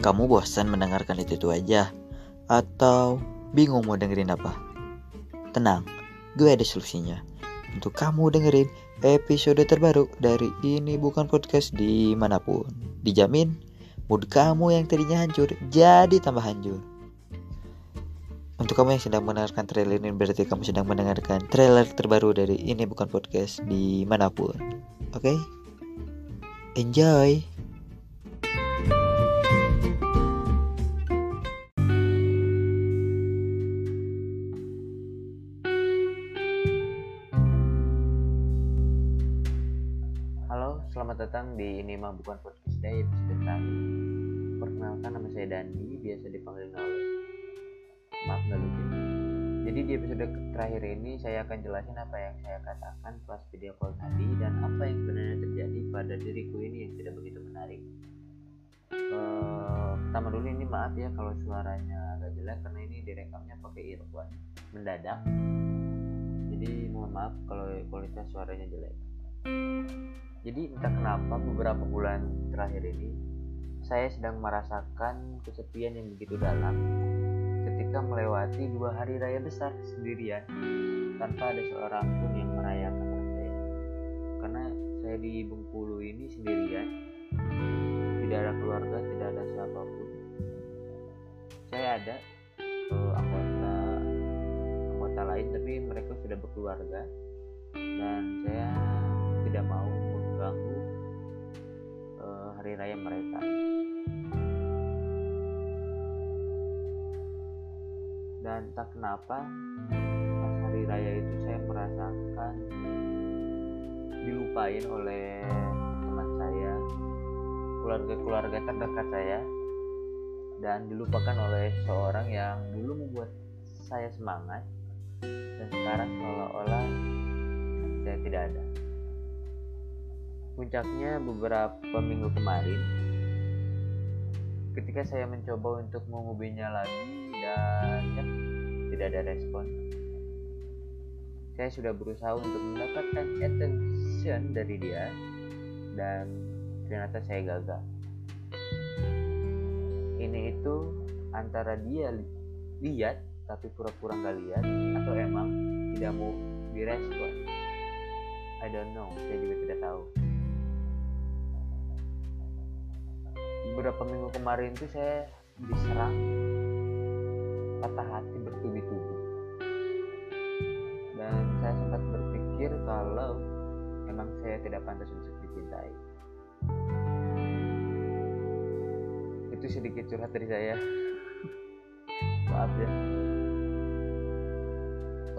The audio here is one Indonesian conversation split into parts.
Kamu bosan mendengarkan itu-itu aja? Atau bingung mau dengerin apa? Tenang, gue ada solusinya. Untuk kamu dengerin episode terbaru dari Ini Bukan Podcast di mana pun. Dijamin, mood kamu yang tadinya hancur jadi tambah hancur. Untuk kamu yang sedang mendengarkan trailer ini berarti kamu sedang mendengarkan trailer terbaru dari Ini Bukan Podcast di mana pun. Oke? Okay? Enjoy! Jadi di episode terakhir ini saya akan jelasin apa yang saya katakan pas video call tadi dan apa yang sebenarnya terjadi pada diriku ini yang tidak begitu menarik. Uh, pertama dulu ini maaf ya kalau suaranya agak jelek karena ini direkamnya pakai earphone mendadak. Jadi mohon maaf kalau kualitas suaranya jelek. Jadi entah kenapa beberapa bulan terakhir ini saya sedang merasakan kesepian yang begitu dalam ketika melewati dua hari raya besar sendirian tanpa ada seorang pun yang merayakan saya. Karena saya di Bengkulu ini sendirian, tidak ada keluarga, tidak ada siapa pun. Saya ada uh, anggota anggota lain, tapi mereka sudah berkeluarga dan saya tidak mau mengganggu uh, hari raya mereka. Dan tak kenapa pas hari raya itu saya merasakan dilupain oleh teman saya keluarga-keluarga terdekat saya dan dilupakan oleh seorang yang dulu membuat saya semangat dan sekarang seolah-olah saya tidak ada. Puncaknya beberapa minggu kemarin ketika saya mencoba untuk menghubunginya lagi dan ya, tidak ada respon. Saya sudah berusaha untuk mendapatkan attention dari dia dan ternyata saya gagal. Ini itu antara dia li lihat tapi pura-pura nggak lihat atau emang tidak mau direspon. I don't know saya juga tidak tahu. Beberapa minggu kemarin tuh saya diserang patah hati bertubi-tubi. Dan saya sempat berpikir kalau emang saya tidak pantas untuk dicintai. Itu sedikit curhat dari saya. Maaf ya.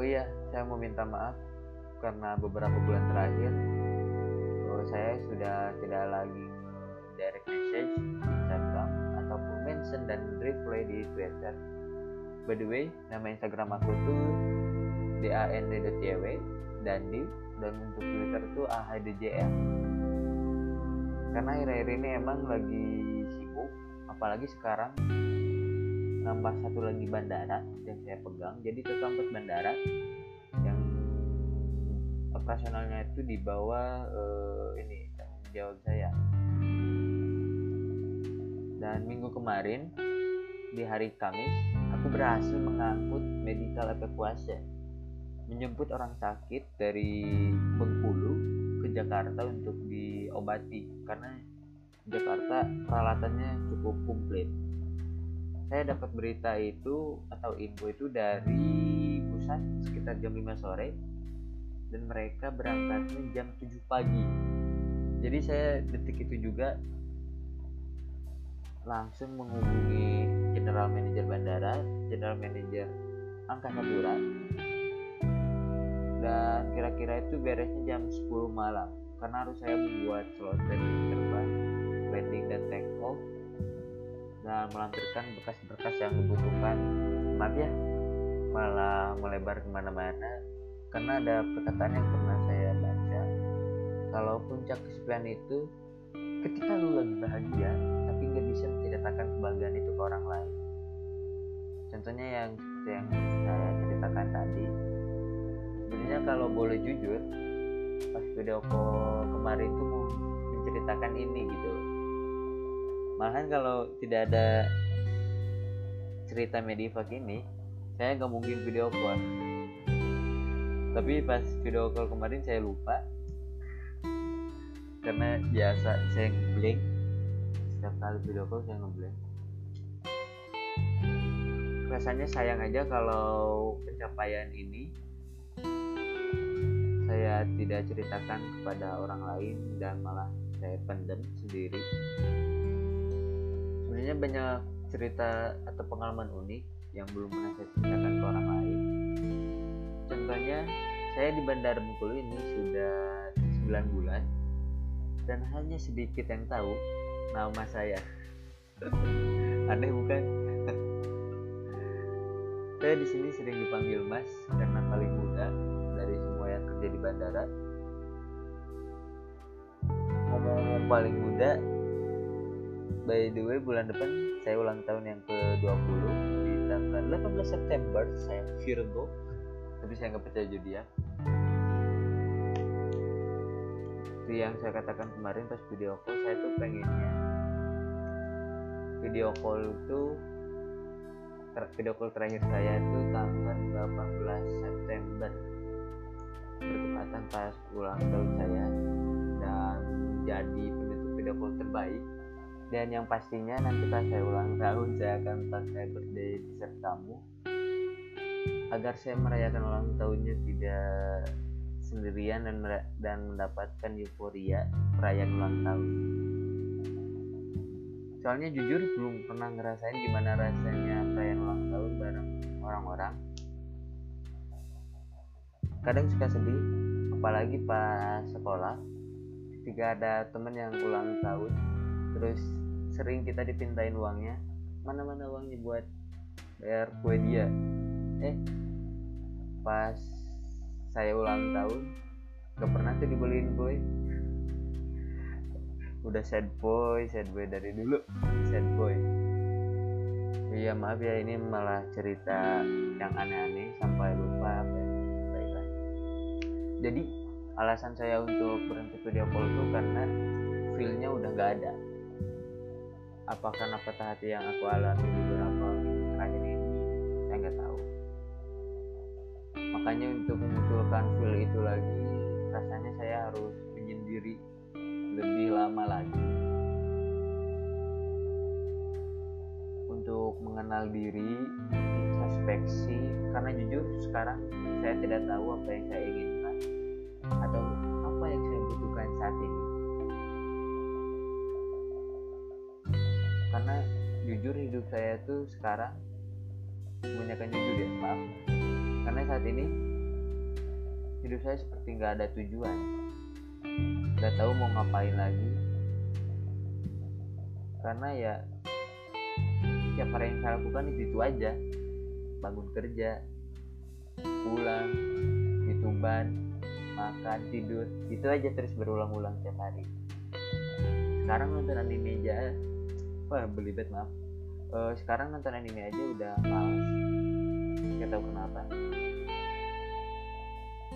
Oh iya saya mau minta maaf karena beberapa bulan terakhir oh, saya sudah tidak lagi direct message Instagram ataupun mention dan reply di Twitter. By the way, nama Instagram aku tuh dand.yw dandi dan untuk Twitter tuh ahdjl. Karena akhir-akhir ini emang lagi sibuk, apalagi sekarang nambah satu lagi bandara yang saya pegang. Jadi keempat bandara yang operasionalnya itu di bawah uh, ini tanggung jawab saya dan minggu kemarin di hari Kamis aku berhasil mengangkut medical evacuation. Menjemput orang sakit dari Bengkulu ke Jakarta untuk diobati karena Jakarta peralatannya cukup komplit. Saya dapat berita itu atau info itu dari pusat sekitar jam 5 sore dan mereka berangkatnya jam 7 pagi. Jadi saya detik itu juga langsung menghubungi General Manager Bandara, General Manager Angkasa Pura dan kira-kira itu beresnya jam 10 malam. Karena harus saya membuat slot landing terbang, landing dan take off dan melampirkan berkas-berkas yang dibutuhkan. Maaf ya malah melebar ke mana-mana. Karena ada perkataan yang pernah saya baca kalau puncak kesepian itu ketika lu lagi bahagia tapi nggak bisa menceritakan kebahagiaan itu ke orang lain contohnya yang seperti yang saya ceritakan tadi. Sebenarnya kalau boleh jujur pas video call kemarin tuh menceritakan ini gitu malahan kalau tidak ada cerita Medivac ini saya nggak mungkin video call. Tapi pas video call kemarin saya lupa. Karena biasa saya ngeblank. Setiap kali video call saya ngeblank rasanya sayang aja kalau pencapaian ini saya tidak ceritakan kepada orang lain dan malah saya pendam sendiri. Sebenarnya banyak cerita atau pengalaman unik yang belum pernah saya ceritakan ke orang lain. Contohnya saya di Bandara Bengkulu ini sudah 9 bulan dan hanya sedikit yang tahu nama saya. Aneh bukan saya di sini sering dipanggil Mas karena paling muda dari semua yang kerja di bandara. Ngomong-ngomong paling muda by the way bulan depan saya ulang tahun yang ke-20 di tanggal 18 September saya Virgo. Tapi saya nggak percaya zodiak. Seperti yang saya katakan kemarin pas video call saya tuh pengennya video call itu video call terakhir saya itu tanggal 18 September. Bertepatan pas ulang tahun saya dan jadi penutup video call terbaik. Dan yang pastinya nanti pas saya ulang tahun saya akan pakai birthday dessert kamu agar saya merayakan ulang tahunnya tidak sendirian dan dan mendapatkan euforia perayaan ulang tahun. Soalnya jujur belum pernah ngerasain gimana rasanya perayaan ulang tahun bareng orang-orang. Kadang suka sedih apalagi pas sekolah. Ketika ada temen yang ulang tahun terus sering kita dipintain uangnya mana mana uangnya buat bayar kue dia. Eh pas saya ulang tahun gak pernah tuh dibeliin kue. Udah sad boy sad boy dari dulu sad boy iya maaf ya ini malah cerita yang aneh-aneh sampai lupa apa ya. Baiklah. Jadi alasan saya untuk berhenti video call itu karena feelnya udah gak ada. Apa karena patah hati yang aku alami beberapa terakhir ini saya nggak tahu. Makanya untuk memunculkan feel itu lagi rasanya saya harus menyendiri lebih lama lagi mengenal diri introspeksi karena jujur sekarang saya tidak tahu apa yang saya inginkan atau apa yang saya butuhkan saat ini. Karena jujur hidup saya tuh sekarang kebanyakan jujur ya maaf. Karena saat ini hidup saya seperti nggak ada tujuan. Nggak tahu mau ngapain lagi. Karena ya setiap hari yang saya lakukan itu, itu aja. Bangun kerja pulang dituban makan tidur itu aja terus berulang-ulang tiap hari. Sekarang nonton anime aja. Wah belibet maaf. Uh, sekarang nonton anime aja udah males. Nggak tahu kenapa.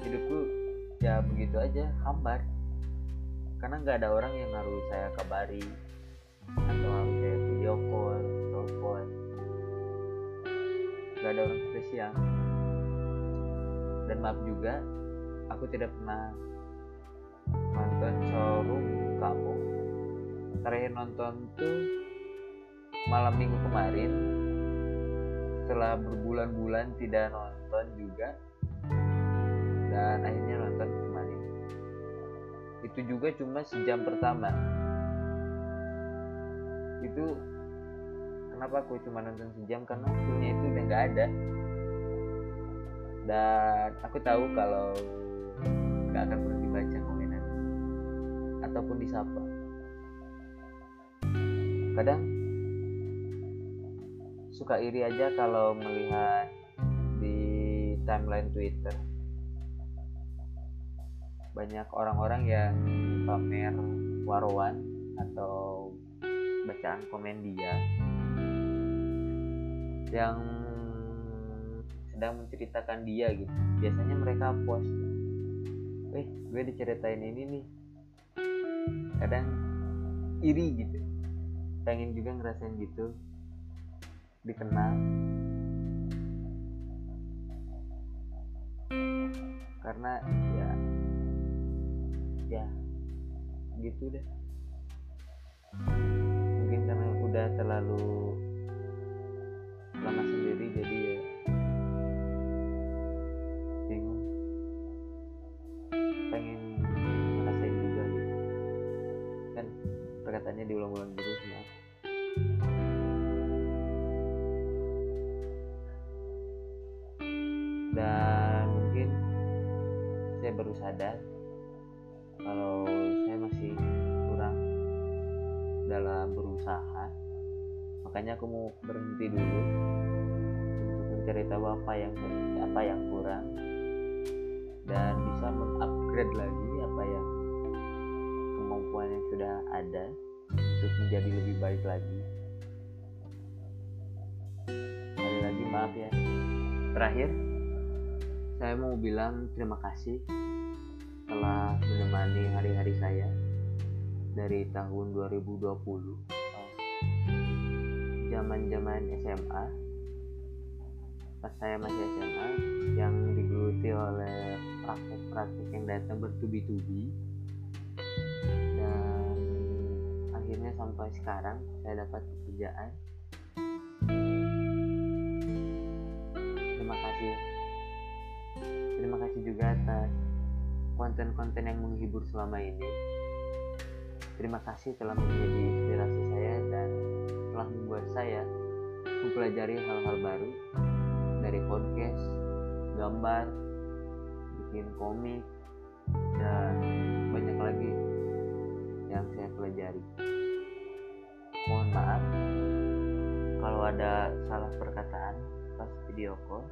Hidupku ya begitu aja hambar. Karena nggak ada orang yang harus saya kabari atau harus saya video call telepon nggak ada orang spesial. Dan maaf juga aku tidak pernah nonton showroom kamu. Terakhir nonton tuh malam minggu kemarin. Setelah berbulan-bulan tidak nonton juga. Dan akhirnya nonton kemarin. Itu juga cuma sejam pertama. Itu kenapa aku cuma nonton sejam? Karena waktunya itu udah nggak ada. Dan aku tahu kalau nggak akan pernah dibaca komenan ataupun disapa. Kadang suka iri aja kalau melihat di timeline Twitter. Banyak orang-orang yang pamer warwan atau bacaan komen dia yang sedang menceritakan dia gitu. Biasanya mereka post eh gue diceritain ini nih. Kadang iri gitu. Pengen juga ngerasain gitu. Dikenal. Karena ya ya gitu deh. Mungkin karena udah terlalu lama sendiri jadi ya bingung. Pengen ngerasain juga gitu. Kan perkataannya diulang-ulang terus maaf dan mungkin saya baru sadar kalau saya masih kurang dalam berusaha makanya aku mau berhenti dulu untuk mencari tahu apa yang apa yang kurang dan bisa mengupgrade lagi apa yang kemampuan yang sudah ada untuk menjadi lebih baik lagi. Sekali lagi maaf ya. Terakhir saya mau bilang terima kasih telah menemani hari-hari saya dari tahun 2020 zaman-zaman SMA pas saya masih SMA yang digeluti oleh praktik-praktik yang datang bertubi-tubi. Dan akhirnya sampai sekarang saya dapat pekerjaan. Terima kasih. Terima kasih juga atas konten-konten yang menghibur selama ini. Terima kasih telah menjadi inspirasi saya dan telah membuat saya mempelajari hal-hal baru dari podcast, gambar, bikin komik, dan banyak lagi yang saya pelajari. Mohon maaf kalau ada salah perkataan pas video call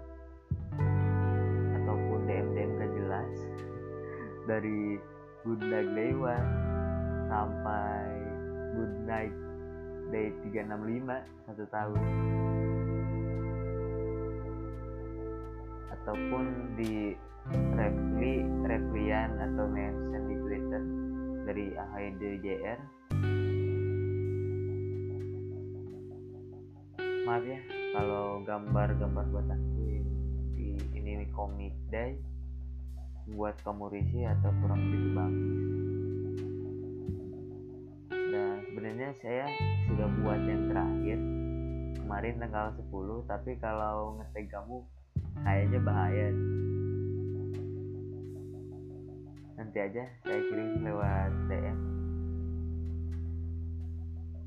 ataupun DM-DM gak jelas dari Day One sampai Good Night Day 365 satu tahun. Ataupun di repli replian atau mention di Twitter dari AHDJR maaf ya kalau gambar-gambar buat aku di ini komik day buat kamu risih atau kurang begitu bagus dan sebenarnya saya sudah buat yang terakhir kemarin tanggal 10 tapi kalau ngetek kamu kayaknya bahaya nanti aja saya kirim lewat DM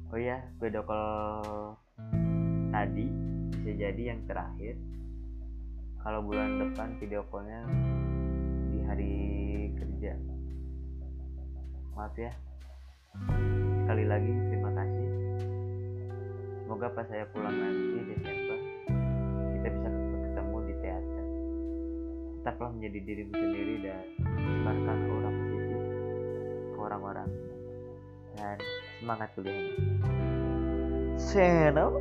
oh ya video call tadi bisa jadi yang terakhir. Kalau bulan depan video callnya di hari kerja. Maaf ya. Sekali lagi semoga pas saya pulang nanti Desember kita bisa ketemu di teater. Tetaplah menjadi dirimu sendiri dan sebarkan aura positif ke orang-orang. Dan semangat kuliahnya. Channel